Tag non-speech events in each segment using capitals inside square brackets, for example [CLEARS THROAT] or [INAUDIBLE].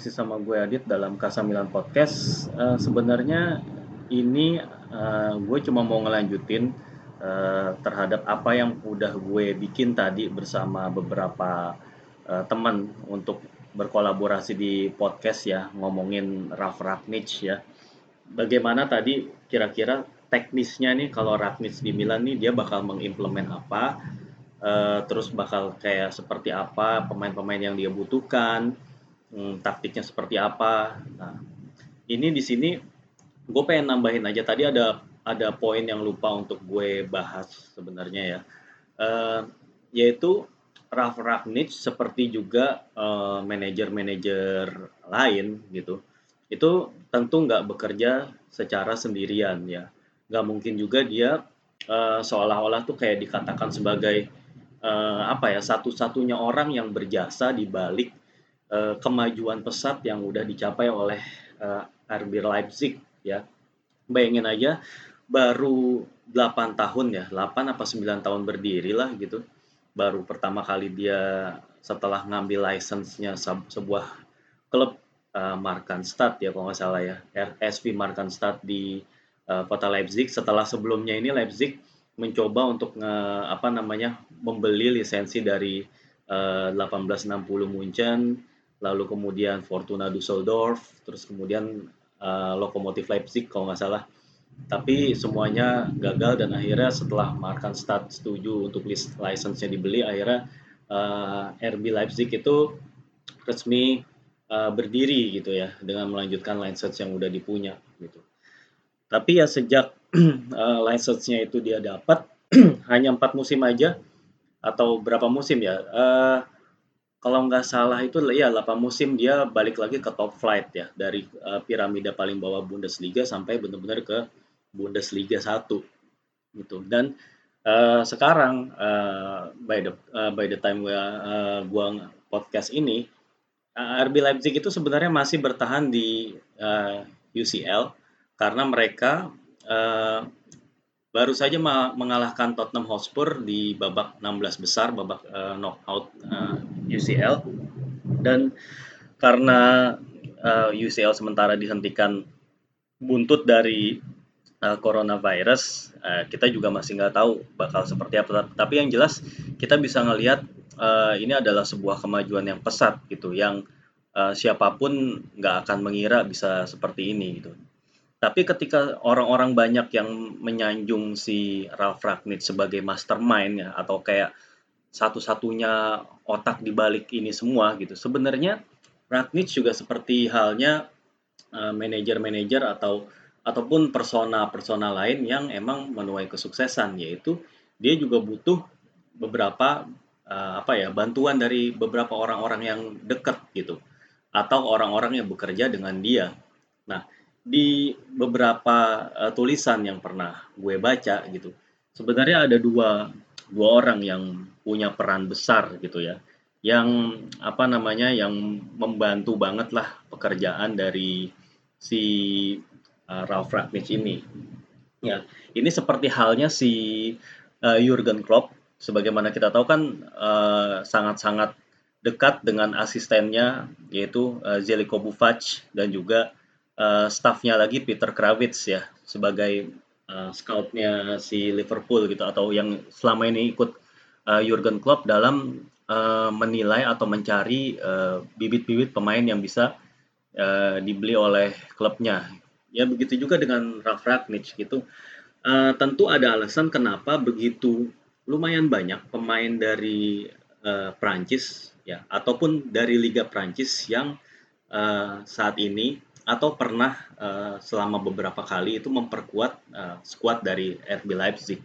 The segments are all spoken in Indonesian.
Masih sama gue Adit dalam Kasamilan Podcast. Eee, sebenarnya ini, eee, gue cuma mau ngelanjutin, eee, terhadap apa yang udah gue bikin tadi bersama beberapa, eee, teman untuk berkolaborasi di podcast ya, ngomongin Ralf Rangnick ya. Bagaimana tadi kira-kira teknisnya nih kalau Rangnick di Milan nih dia bakal mengimplement apa, eee, terus bakal kayak seperti apa pemain-pemain yang dia butuhkan, mmm, taktiknya seperti apa. Nah, ini di sini gue pengen nambahin aja tadi ada ada poin yang lupa untuk gue bahas sebenarnya ya, eee, yaitu Ralf Rangnick seperti juga, eee, manajer-manajer lain gitu, itu tentu nggak bekerja secara sendirian ya. Nggak mungkin juga dia, eee, seolah-olah tuh kayak dikatakan sebagai, eee, apa ya, satu-satunya orang yang berjasa di balik, eee, kemajuan pesat yang udah dicapai oleh, eee, RB Leipzig ya. Bayangin aja baru 8 tahun ya, 8 apa 9 tahun berdiri lah gitu, baru pertama kali dia setelah ngambil license-nya sab sebuah klub, eee, Markanstadt ya kalau nggak salah ya, RSV Markanstadt di, eee, kota Leipzig. Setelah sebelumnya ini Leipzig mencoba untuk nge apa namanya, membeli lisensi dari, eee, 1860 Munchen, lalu kemudian Fortuna Düsseldorf, terus kemudian, eee, Lokomotif Leipzig kalau nggak salah. Tapi semuanya gagal dan akhirnya setelah Markanstadt setuju untuk lis license-nya dibeli, akhirnya, eee, RB Leipzig itu resmi, eee, berdiri gitu ya, dengan melanjutkan license yang udah dipunya gitu. Tapi ya sejak, eee, [CLEARS THROAT] license-nya itu dia dapat, [CLEARS THROAT] hanya 4 musim aja atau berapa musim ya, eee, kalau nggak salah itu ya 8 musim dia balik lagi ke top flight ya, dari, eee, piramida paling bawah Bundesliga sampai bener-bener ke Bundesliga 1 gitu. Dan, eee, sekarang, eee, by the eee, by the time gua, eee, gua podcast ini, RB Leipzig itu sebenarnya masih bertahan di, eee, UCL karena mereka, eee, baru saja mengalahkan Tottenham Hotspur di babak 16 besar, babak, eee, knockout, eee, UCL. Dan karena, eee, UCL sementara dihentikan buntut dari, eee, coronavirus, eee, kita juga masih nggak tahu bakal seperti apa. Tapi yang jelas kita bisa ngelihat, eee, ini adalah sebuah kemajuan yang pesat gitu, yang, eee, siapa pun nggak akan mengira bisa seperti ini gitu. Tapi ketika orang-orang banyak yang menyanjung si Ralf Rangnick sebagai mastermind ya, atau kayak satu-satunya otak di balik ini semua gitu, sebenarnya Rangnick juga seperti halnya, eee, manajer-manajer atau ataupun persona-persona lain yang emang menuai kesuksesan, yaitu dia juga butuh beberapa, eee, apa ya, bantuan dari beberapa orang-orang yang dekat gitu, atau orang-orang yang bekerja dengan dia. Nah, di beberapa, eee, tulisan yang pernah gue baca gitu, sebenarnya ada dua dua orang yang punya peran besar gitu ya, yang apa namanya, yang membantu banget lah pekerjaan dari si, eee, Ralf Rangnick ini. Ya, ini seperti halnya si, eee, Jurgen Klopp, sebagaimana kita tahu kan, eee, sangat-sangat dekat dengan asistennya yaitu, eee, Zeljko Buvac dan juga, eee, staf-nya lagi Peter Krawietz ya, sebagai, eee, scout-nya si Liverpool gitu, atau yang selama ini ikut, eee, Jurgen Klopp dalam, eee, menilai atau mencari, bibit-bibit pemain yang bisa, eee, dibeli oleh klubnya. Ya begitu juga dengan Ralf Rangnick gitu, eee, tentu ada alasan kenapa begitu lumayan banyak pemain dari, eee, Prancis ya, ataupun dari Liga Prancis yang, eee, saat ini atau pernah, eee, selama beberapa kali itu memperkuat, eee, skuad dari RB Leipzig.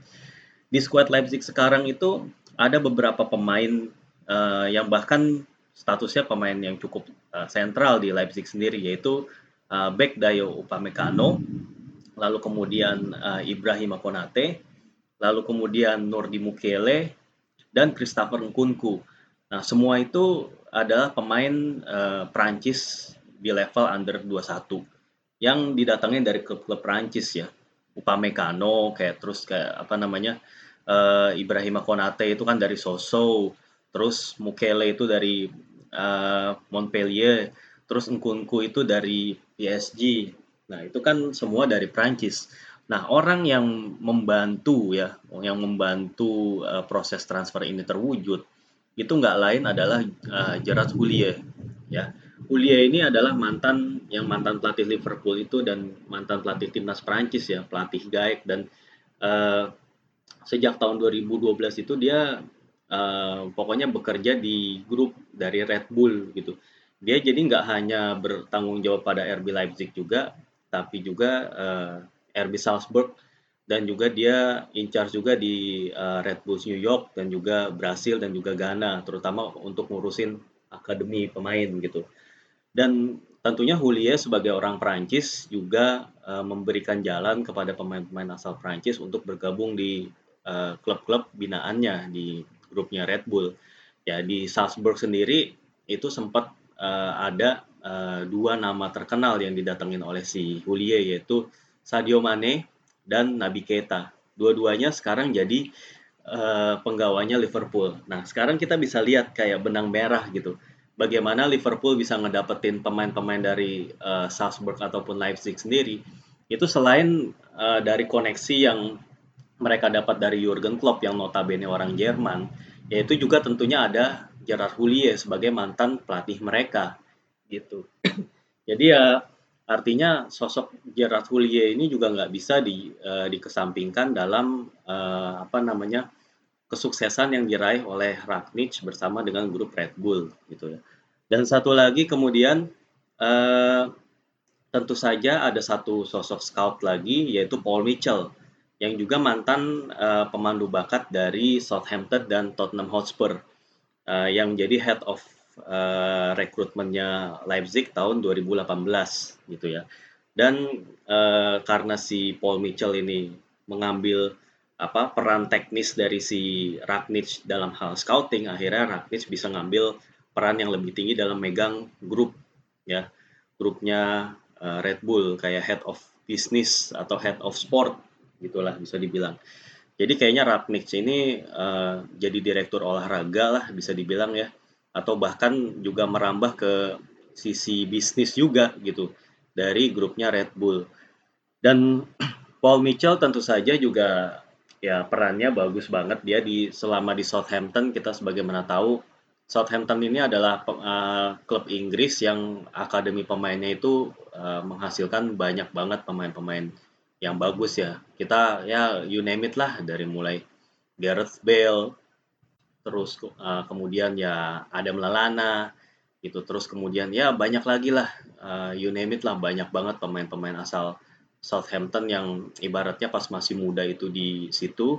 Di skuad Leipzig sekarang itu ada beberapa pemain, eee, yang bahkan statusnya pemain yang cukup, eee, sentral di Leipzig sendiri, yaitu, eee, bek Dayo Upamecano, lalu kemudian, eee, Ibrahima Konate, lalu kemudian Nurdi Mukiele, dan Christopher Nkunku. Nah, semua itu adalah pemain, eee, Prancis di level under 21 yang didatengin dari klub-klub Prancis ya. Upamecano kayak terus kayak apa namanya, eee, Ibrahima Konate itu kan dari Sochaux, terus Mukiele itu dari, eee, Montpellier, terus Nkunku itu dari PSG. Nah, itu kan semua dari Prancis. Nah, orang yang membantu ya, yang membantu uh, proses transfer ini terwujud, itu nggak lain adalah uh, Gerard Houllier. Ya, Houllier ini adalah mantan yang mantan pelatih Liverpool itu dan mantan pelatih timnas Prancis ya, pelatih Gaek dan uh, sejak tahun 2012 itu dia uh, pokoknya bekerja di grup dari Red Bull gitu. Dia jadi nggak hanya bertanggung jawab pada RB Leipzig juga, tapi juga uh, RB Salzburg dan juga dia in charge juga di uh, Red Bulls New York dan juga Brasil dan juga Ghana terutama untuk ngurusin akademi pemain gitu. Dan tentunya Hulie sebagai orang Prancis juga uh, memberikan jalan kepada pemain-pemain asal Prancis untuk bergabung di klub-klub uh, binaannya di grupnya Red Bull. Ya di Salzburg sendiri itu sempat uh, ada uh, dua nama terkenal yang didatengin oleh si Hulie yaitu Sadio Mane dan Nabi Keita. Dua-duanya sekarang jadi uh, penggawanya Liverpool. Nah, sekarang kita bisa lihat kayak benang merah gitu. Bagaimana Liverpool bisa ngedapetin pemain-pemain dari uh, Salzburg ataupun Leipzig sendiri. Itu selain uh, dari koneksi yang mereka dapat dari Jurgen Klopp yang notabene orang Jerman, yaitu juga tentunya ada Gerard Houllier sebagai mantan pelatih mereka gitu. Jadi ya Artinya sosok Gerard Houllier ini juga nggak bisa di, uh, dikesampingkan dalam uh, apa namanya kesuksesan yang diraih oleh Ragnic bersama dengan grup Red Bull gitu ya. Dan satu lagi kemudian uh, tentu saja ada satu sosok scout lagi yaitu Paul Mitchell yang juga mantan uh, pemandu bakat dari Southampton dan Tottenham Hotspur uh, yang jadi head of uh, rekrutmennya Leipzig tahun 2018 gitu ya. Dan uh, karena si Paul Mitchell ini mengambil apa peran teknis dari si Ragnic dalam hal scouting, akhirnya Ragnic bisa ngambil peran yang lebih tinggi dalam megang grup ya grupnya uh, Red Bull kayak head of business atau head of sport gitulah bisa dibilang. Jadi kayaknya Ragnic ini uh, jadi direktur olahraga lah bisa dibilang ya atau bahkan juga merambah ke sisi bisnis juga gitu dari grupnya Red Bull. Dan [CLEARS THROAT] Paul Mitchell tentu saja juga ya perannya bagus banget dia di selama di Southampton kita sebagaimana tahu Southampton ini adalah uh, klub Inggris yang akademi pemainnya itu uh, menghasilkan banyak banget pemain-pemain yang bagus ya. Kita ya you name it lah dari mulai Gareth Bale, terus uh, kemudian ya ada Melalana gitu terus kemudian ya banyak lagi lah uh, you name it lah banyak banget pemain-pemain asal Southampton yang ibaratnya pas masih muda itu di situ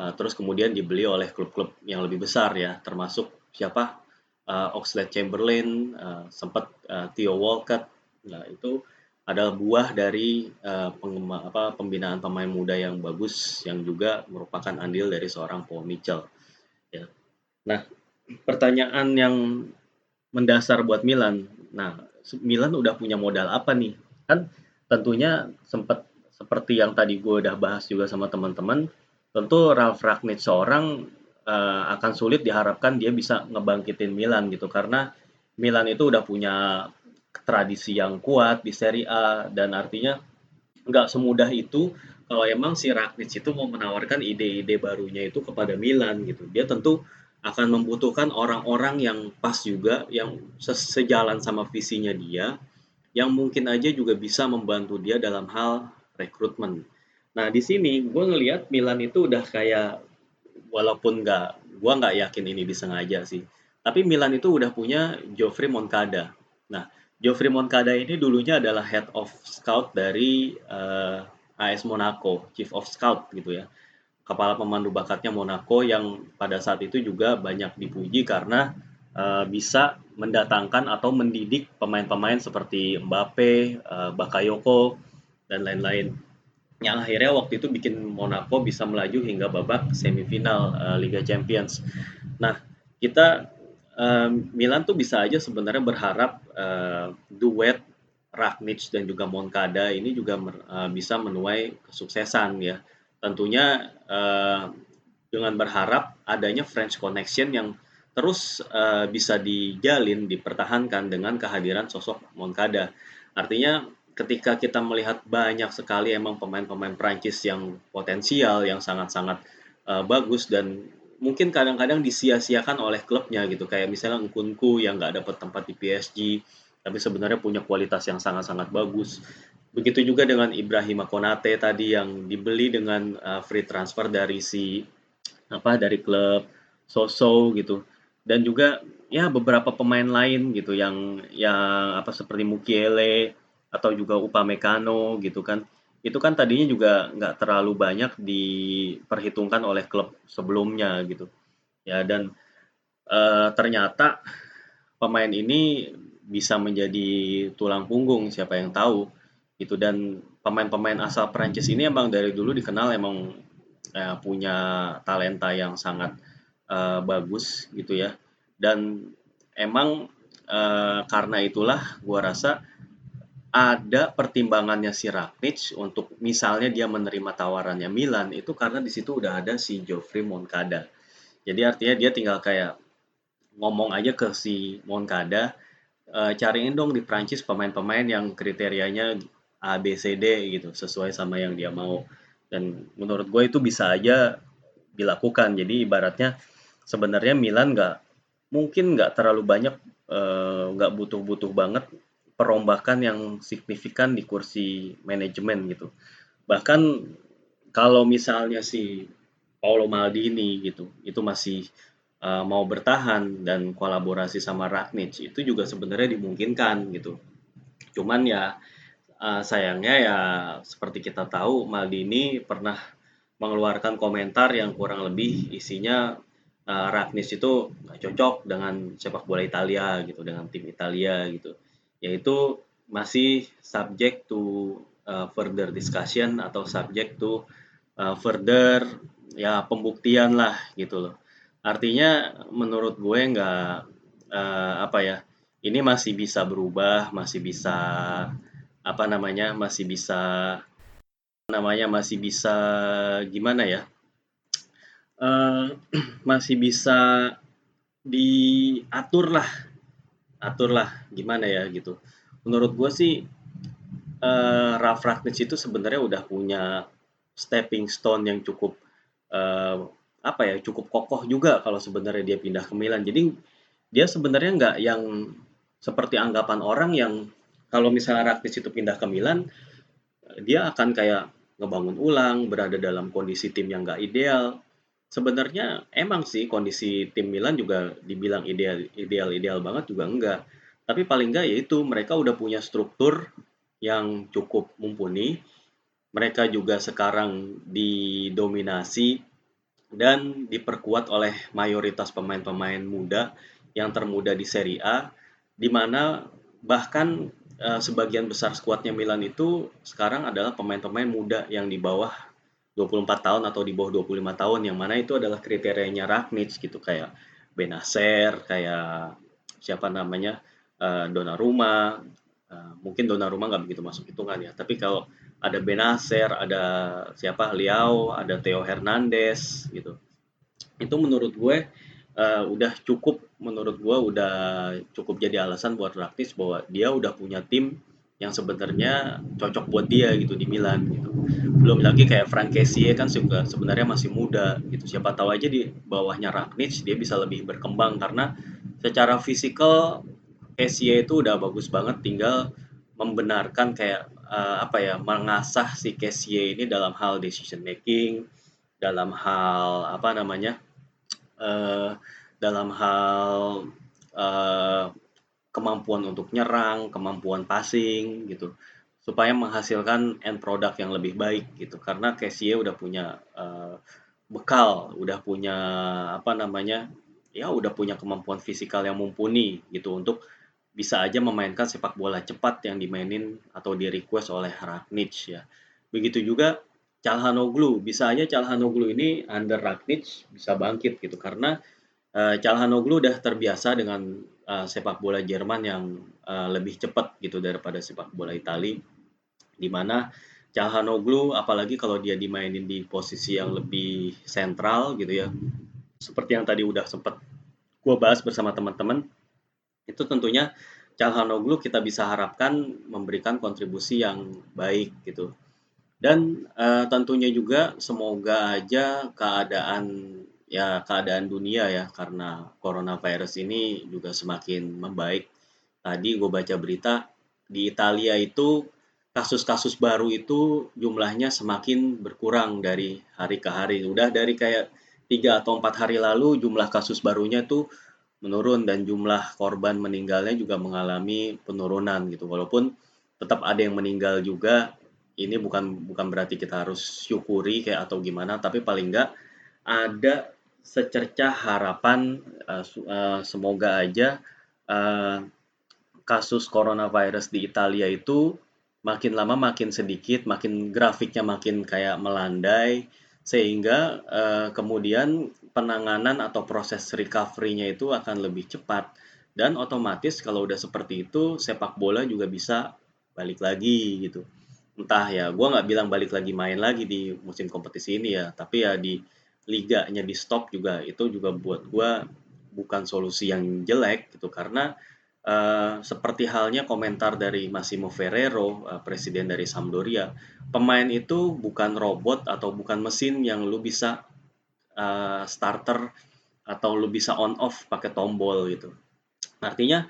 uh, terus kemudian dibeli oleh klub-klub yang lebih besar ya termasuk siapa uh, Oxlade Chamberlain uh, sempat uh, Theo Walcott nah itu adalah buah dari uh, pengema, apa, pembinaan pemain muda yang bagus yang juga merupakan andil dari seorang Paul Mitchell ya Nah, pertanyaan yang mendasar buat Milan. Nah, Milan udah punya modal apa nih? Kan tentunya sempat seperti yang tadi gue udah bahas juga sama teman-teman, tentu Ralf Ragnick seorang uh, akan sulit diharapkan dia bisa ngebangkitin Milan gitu karena Milan itu udah punya tradisi yang kuat di Serie A dan artinya nggak semudah itu kalau emang si Ragnick itu mau menawarkan ide-ide barunya itu kepada Milan gitu. Dia tentu akan membutuhkan orang-orang yang pas juga, yang sejalan sama visinya dia, yang mungkin aja juga bisa membantu dia dalam hal rekrutmen. Nah di sini gue ngelihat Milan itu udah kayak walaupun nggak, gue nggak yakin ini disengaja sih, tapi Milan itu udah punya Geoffrey Moncada. Nah Geoffrey Moncada ini dulunya adalah head of scout dari uh, eh, AS Monaco, chief of scout gitu ya kepala pemandu bakatnya Monaco yang pada saat itu juga banyak dipuji karena uh, bisa mendatangkan atau mendidik pemain-pemain seperti Mbappe, uh, Bakayoko dan lain-lain. Yang akhirnya waktu itu bikin Monaco bisa melaju hingga babak semifinal uh, Liga Champions. Nah, kita uh, Milan tuh bisa aja sebenarnya berharap uh, duet Ragnic dan juga Moncada ini juga uh, bisa menuai kesuksesan ya tentunya uh, dengan berharap adanya French connection yang terus uh, bisa dijalin, dipertahankan dengan kehadiran sosok Moncada. Artinya ketika kita melihat banyak sekali emang pemain-pemain Prancis yang potensial, yang sangat-sangat uh, bagus dan mungkin kadang-kadang disia-siakan oleh klubnya gitu. Kayak misalnya Nkunku yang nggak dapat tempat di PSG, tapi sebenarnya punya kualitas yang sangat-sangat bagus. Begitu juga dengan Ibrahim Konate tadi yang dibeli dengan uh, free transfer dari si apa dari klub Soso gitu dan juga ya beberapa pemain lain gitu yang yang apa seperti Mukiele atau juga Upamecano gitu kan. Itu kan tadinya juga nggak terlalu banyak diperhitungkan oleh klub sebelumnya gitu. Ya dan e, ternyata pemain ini bisa menjadi tulang punggung siapa yang tahu gitu. Dan pemain-pemain asal Prancis ini emang dari dulu dikenal emang eh, punya talenta yang sangat uh, bagus gitu ya dan emang uh, karena itulah gua rasa ada pertimbangannya si Rakitic untuk misalnya dia menerima tawarannya Milan itu karena di situ udah ada si Geoffrey Moncada. Jadi artinya dia tinggal kayak ngomong aja ke si Moncada, e, cariin dong di Prancis pemain-pemain yang kriterianya A, B, C, D gitu, sesuai sama yang dia mau. Dan menurut gue itu bisa aja dilakukan. Jadi ibaratnya sebenarnya Milan nggak mungkin nggak terlalu banyak eh, nggak uh, butuh-butuh banget perombakan yang signifikan di kursi manajemen gitu. Bahkan kalau misalnya si Paolo Maldini gitu, itu masih uh, mau bertahan dan kolaborasi sama Ragnic itu juga sebenarnya dimungkinkan gitu. Cuman ya uh, sayangnya ya seperti kita tahu Maldini pernah mengeluarkan komentar yang kurang lebih isinya uh, Ragnis itu nggak cocok dengan sepak bola Italia gitu, dengan tim Italia gitu. Yaitu masih subject to uh, further discussion atau subject to uh, further ya pembuktian lah gitu loh. Artinya menurut gue nggak uh, apa ya, ini masih bisa berubah, masih bisa apa namanya, masih bisa namanya masih bisa gimana ya? Uh, [CLEARS THROAT] masih bisa diatur lah atur lah gimana ya gitu. Menurut gue sih uh, Ralf Ragnick itu sebenarnya udah punya stepping stone yang cukup uh, apa ya cukup kokoh juga kalau sebenarnya dia pindah ke Milan. Jadi dia sebenarnya nggak yang seperti anggapan orang yang kalau misalnya Ragnick itu pindah ke Milan dia akan kayak ngebangun ulang berada dalam kondisi tim yang nggak ideal sebenarnya emang sih kondisi tim Milan juga dibilang ideal ideal ideal banget juga enggak. Tapi paling enggak yaitu mereka udah punya struktur yang cukup mumpuni. Mereka juga sekarang didominasi dan diperkuat oleh mayoritas pemain-pemain muda yang termuda di Serie A di mana bahkan eh, sebagian besar skuadnya Milan itu sekarang adalah pemain-pemain muda yang di bawah 24 tahun atau di bawah 25 tahun yang mana itu adalah kriterianya Ragnic gitu kayak Benacer, kayak siapa namanya uh, Donnarumma, uh, mungkin Donnarumma nggak begitu masuk hitungan ya, tapi kalau ada Benacer, ada siapa Liao, ada Theo Hernandez gitu, itu menurut gue uh, udah cukup, menurut gue udah cukup jadi alasan buat Ragnic bahwa dia udah punya tim yang sebenarnya cocok buat dia gitu di Milan gitu. Belum lagi kayak Frank Kessie kan juga sebenarnya masih muda gitu. Siapa tahu aja di bawahnya Ragnic dia bisa lebih berkembang karena secara fisikal Kessie itu udah bagus banget tinggal membenarkan kayak uh, apa ya mengasah si Kessie ini dalam hal decision making, dalam hal apa namanya? Uh, dalam hal uh, kemampuan untuk nyerang, kemampuan passing gitu supaya menghasilkan end product yang lebih baik gitu. Karena Casey udah punya uh, bekal, udah punya apa namanya ya udah punya kemampuan fisikal yang mumpuni gitu untuk bisa aja memainkan sepak bola cepat yang dimainin atau di request oleh Ragnic ya. Begitu juga Calhanoglu, bisa aja Calhanoglu ini under Ragnic bisa bangkit gitu karena uh, Calhanoglu udah terbiasa dengan uh, sepak bola Jerman yang uh, lebih cepat gitu daripada sepak bola Italia di mana Calhanoglu apalagi kalau dia dimainin di posisi yang lebih sentral gitu ya seperti yang tadi udah sempat gue bahas bersama teman-teman itu tentunya Calhanoglu kita bisa harapkan memberikan kontribusi yang baik gitu. Dan uh, tentunya juga semoga aja keadaan ya keadaan dunia ya karena coronavirus ini juga semakin membaik. Tadi gue baca berita di Italia itu kasus-kasus baru itu jumlahnya semakin berkurang dari hari ke hari. Udah dari kayak tiga atau empat hari lalu jumlah kasus barunya tuh menurun dan jumlah korban meninggalnya juga mengalami penurunan gitu. Walaupun tetap ada yang meninggal juga ini bukan bukan berarti kita harus syukuri kayak atau gimana tapi paling enggak ada secercah harapan uh, uh, semoga aja uh, kasus coronavirus di Italia itu makin lama makin sedikit, makin grafiknya makin kayak melandai, sehingga uh, kemudian penanganan atau proses recovery-nya itu akan lebih cepat. Dan otomatis kalau udah seperti itu sepak bola juga bisa balik lagi gitu. Entah ya gue nggak bilang balik lagi main lagi di musim kompetisi ini ya tapi ya di liganya di stop juga itu juga buat gue bukan solusi yang jelek gitu. Karena Uh, seperti halnya komentar dari Massimo Ferrero, uh, presiden dari Sampdoria, pemain itu bukan robot atau bukan mesin yang lu bisa uh, starter atau lu bisa on off pakai tombol gitu. Artinya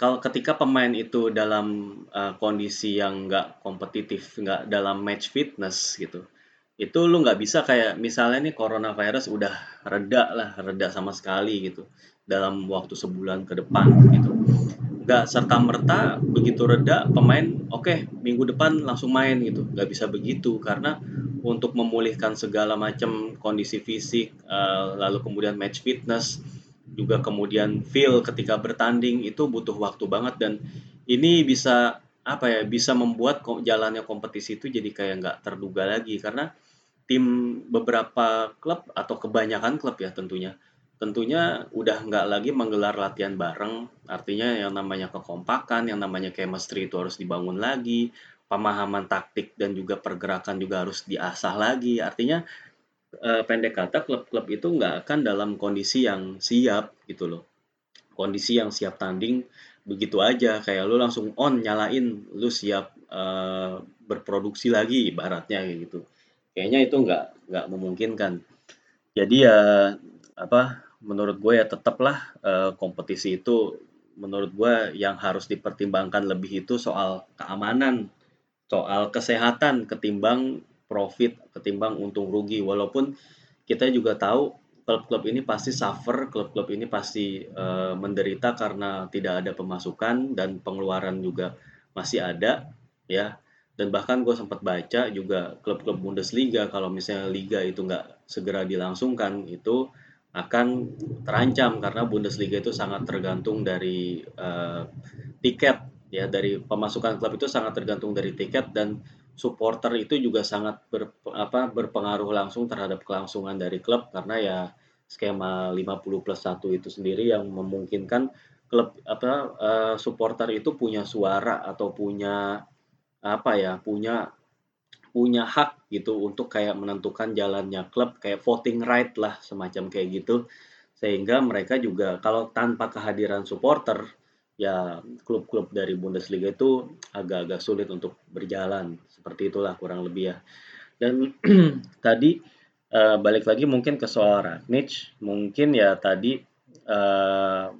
kalau ketika pemain itu dalam uh, kondisi yang nggak kompetitif, nggak dalam match fitness gitu, itu lu nggak bisa kayak misalnya nih coronavirus udah reda lah, reda sama sekali gitu dalam waktu sebulan ke depan gitu nggak serta merta begitu reda pemain oke okay, minggu depan langsung main gitu. Nggak bisa begitu karena untuk memulihkan segala macam kondisi fisik uh, lalu kemudian match fitness juga kemudian feel ketika bertanding itu butuh waktu banget. Dan ini bisa apa ya bisa membuat jalannya kompetisi itu jadi kayak nggak terduga lagi. Karena tim beberapa klub atau kebanyakan klub ya tentunya tentunya udah nggak lagi menggelar latihan bareng, artinya yang namanya kekompakan, yang namanya chemistry itu harus dibangun lagi, pemahaman taktik dan juga pergerakan juga harus diasah lagi. Artinya eh, pendek kata klub-klub itu nggak akan dalam kondisi yang siap gitu loh. Kondisi yang siap tanding begitu aja kayak lu langsung on nyalain lu siap eh, berproduksi lagi ibaratnya gitu. Kayaknya itu nggak nggak memungkinkan. Jadi ya apa menurut gue ya tetaplah uh, kompetisi itu menurut gue yang harus dipertimbangkan lebih itu soal keamanan, soal kesehatan ketimbang profit, ketimbang untung rugi. Walaupun kita juga tahu klub-klub ini pasti suffer, klub-klub ini pasti uh, menderita karena tidak ada pemasukan dan pengeluaran juga masih ada, ya. Dan bahkan gue sempat baca juga klub-klub Bundesliga kalau misalnya liga itu nggak segera dilangsungkan itu akan terancam karena Bundesliga itu sangat tergantung dari uh, tiket ya. Dari pemasukan klub itu sangat tergantung dari tiket dan supporter itu juga sangat ber, apa, berpengaruh langsung terhadap kelangsungan dari klub karena ya skema 50 plus 1 itu sendiri yang memungkinkan klub apa uh, supporter itu punya suara atau punya apa ya punya punya hak gitu untuk kayak menentukan jalannya klub kayak voting right lah semacam kayak gitu. Sehingga mereka juga kalau tanpa kehadiran supporter ya klub-klub dari Bundesliga itu agak-agak sulit untuk berjalan. Seperti itulah kurang lebih ya. Dan [CLEARS THROAT] tadi uh, balik lagi mungkin ke soal Ragnic mungkin ya tadi uh,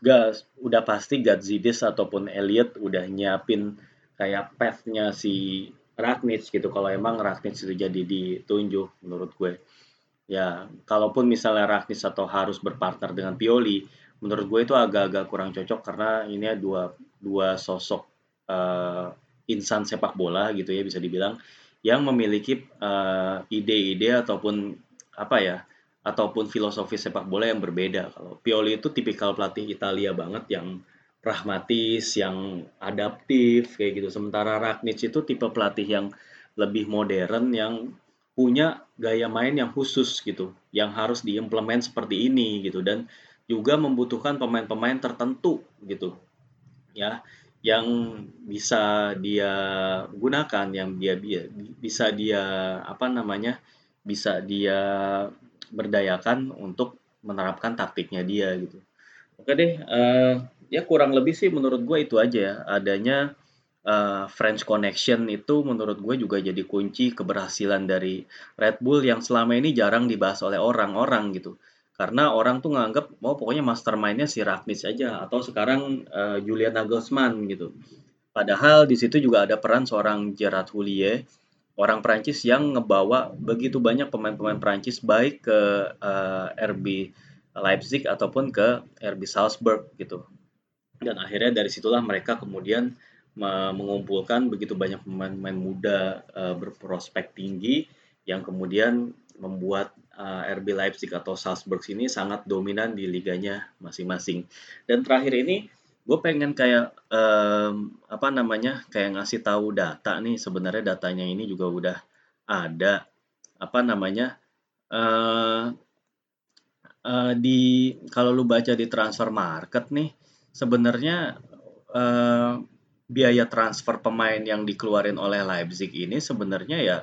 gas udah pasti Gazidis ataupun Elliot udah nyiapin kayak path-nya si Ragnitz gitu. Kalau emang Ragnitz itu jadi ditunjuk menurut gue. Ya kalaupun misalnya Ragnitz atau harus berpartner dengan Pioli menurut gue itu agak-agak kurang cocok karena ini dua dua sosok uh, insan sepak bola gitu ya bisa dibilang yang memiliki uh, ide-ide ataupun apa ya ataupun filosofi sepak bola yang berbeda. Kalau Pioli itu tipikal pelatih Italia banget yang pragmatis, yang adaptif kayak gitu. Sementara Ragnic itu tipe pelatih yang lebih modern yang punya gaya main yang khusus gitu, yang harus diimplement seperti ini gitu dan juga membutuhkan pemain-pemain tertentu gitu. Ya, yang bisa dia gunakan, yang dia bisa dia apa namanya? bisa dia berdayakan untuk menerapkan taktiknya dia gitu Oke deh, eee, ya kurang lebih sih menurut gue itu aja ya, adanya, eee, French Connection itu menurut gue juga jadi kunci keberhasilan dari Red Bull yang selama ini jarang dibahas oleh orang-orang gitu. Karena orang tuh nganggep, oh pokoknya mastermind-nya si Rakitic aja atau sekarang, eee, Julian Nagelsmann gitu. Padahal di situ juga ada peran seorang Gerard Houllier, orang Prancis yang ngebawa begitu banyak pemain-pemain Prancis baik ke, eee, RB Leipzig ataupun ke RB Salzburg gitu. Dan akhirnya dari situlah mereka kemudian mengumpulkan begitu banyak pemain-pemain muda uh, berprospek tinggi yang kemudian membuat uh, RB Leipzig atau Salzburg ini sangat dominan di liganya masing-masing. Dan terakhir ini gue pengen kayak um, apa namanya kayak ngasih tahu data nih sebenarnya datanya ini juga udah ada apa namanya uh, uh, di kalau lu baca di transfer market nih, sebenarnya uh, biaya transfer pemain yang dikeluarin oleh Leipzig ini sebenarnya ya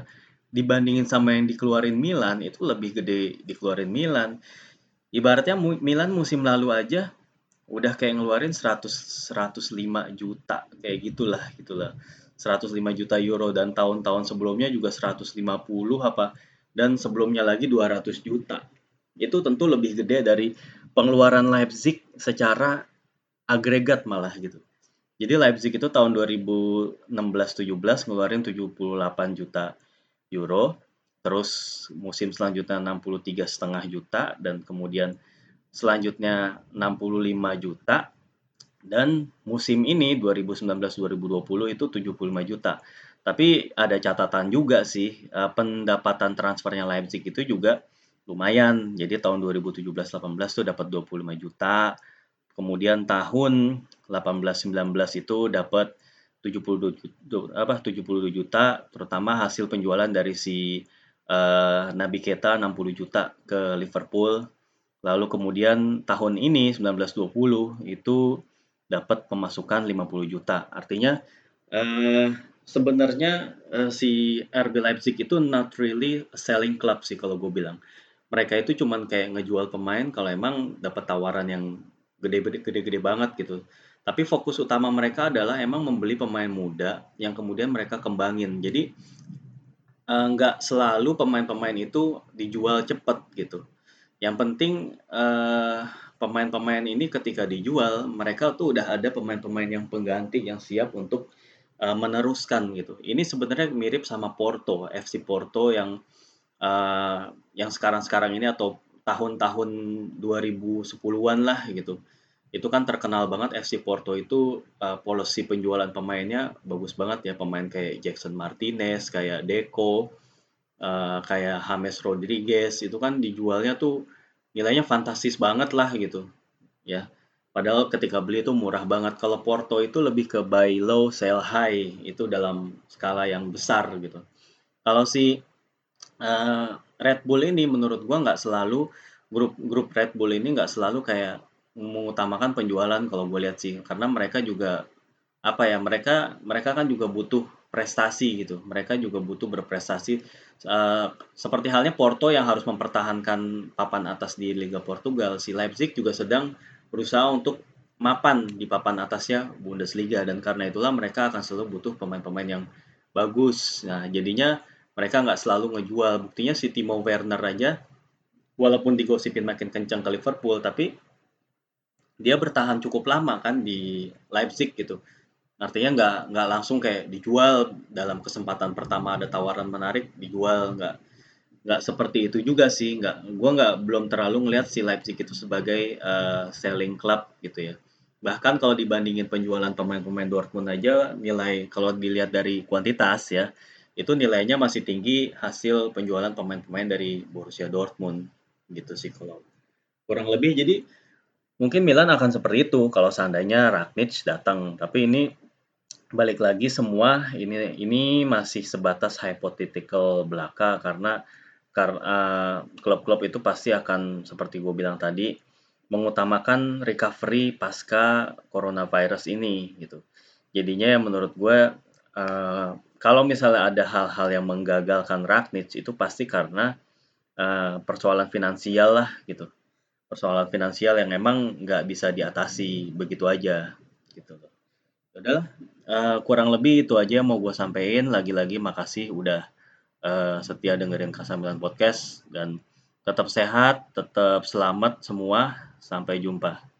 dibandingin sama yang dikeluarin Milan itu lebih gede dikeluarin Milan. Ibaratnya Milan musim lalu aja udah kayak ngeluarin 100 105 juta kayak gitulah gitulah. 105 juta euro dan tahun-tahun sebelumnya juga 150 apa dan sebelumnya lagi 200 juta itu tentu lebih gede dari pengeluaran Leipzig secara agregat malah gitu. Jadi Leipzig itu tahun 2016-17 ngeluarin 78 juta euro, terus musim selanjutnya 63 setengah juta dan kemudian selanjutnya 65 juta dan musim ini 2019-2020 itu 75 juta. Tapi ada catatan juga sih, eh, pendapatan transfernya Leipzig itu juga lumayan. Jadi tahun 2017-18 tuh dapat 25 juta. Kemudian tahun 18-19 itu dapat 72 apa 72 juta terutama hasil penjualan dari si uh, Nabi Keta 60 juta ke Liverpool. Lalu kemudian tahun ini 1920 itu dapat pemasukan 50 juta. Artinya uh, sebenarnya uh, si RB Leipzig itu not really selling club sih kalau gue bilang mereka itu cuman kayak ngejual pemain kalau emang dapat tawaran yang gede-gede banget gitu. Tapi fokus utama mereka adalah emang membeli pemain muda yang kemudian mereka kembangin. Jadi eh, nggak selalu pemain-pemain itu dijual cepet gitu. Yang penting eh, pemain-pemain ini ketika dijual mereka tuh udah ada pemain-pemain yang pengganti yang siap untuk uh, meneruskan gitu. Ini sebenarnya mirip sama Porto, FC Porto yang uh, yang sekarang-sekarang ini atau tahun-tahun 2010-an lah gitu. Itu kan terkenal banget FC Porto itu uh, policy penjualan pemainnya bagus banget ya pemain kayak Jackson Martinez, kayak Deco, uh, kayak James Rodriguez itu kan dijualnya tuh nilainya fantastis banget lah gitu ya. Padahal ketika beli itu murah banget. Kalau Porto itu lebih ke buy low, sell high. Itu dalam skala yang besar gitu. Kalau si uh, Red Bull ini menurut gua nggak selalu grup grup Red Bull ini nggak selalu kayak mengutamakan penjualan kalau gue lihat sih. Karena mereka juga apa ya mereka mereka kan juga butuh prestasi gitu. Mereka juga butuh berprestasi. Uh, seperti halnya Porto yang harus mempertahankan papan atas di Liga Portugal. Si Leipzig juga sedang berusaha untuk mapan di papan atasnya Bundesliga. Dan karena itulah mereka akan selalu butuh pemain-pemain yang bagus. Nah jadinya mereka nggak selalu ngejual. Buktinya si Timo Werner aja, walaupun digosipin makin kencang ke Liverpool, tapi dia bertahan cukup lama kan di Leipzig gitu. Artinya nggak nggak langsung kayak dijual dalam kesempatan pertama ada tawaran menarik dijual nggak nggak seperti itu juga sih nggak gue nggak belum terlalu ngelihat si Leipzig itu sebagai uh, selling club gitu ya bahkan kalau dibandingin penjualan pemain-pemain Dortmund aja nilai kalau dilihat dari kuantitas ya itu nilainya masih tinggi hasil penjualan pemain-pemain dari Borussia Dortmund gitu sih kalau kurang lebih. Jadi mungkin Milan akan seperti itu kalau seandainya Rakitic datang. Tapi ini balik lagi semua ini ini masih sebatas hypothetical belaka karena karena klub-klub itu pasti akan seperti gue bilang tadi mengutamakan recovery pasca coronavirus ini gitu. Jadinya menurut gue uh, kalau misalnya ada hal-hal yang menggagalkan Ragnitz itu pasti karena uh, persoalan finansial lah gitu. persoalan finansial yang emang nggak bisa diatasi begitu aja gitu loh. Ya udahlah, uh, kurang lebih itu aja yang mau gue sampein. Lagi-lagi makasih udah uh, setia dengerin Kasamilan Podcast dan tetap sehat, tetap selamat semua. Sampai jumpa.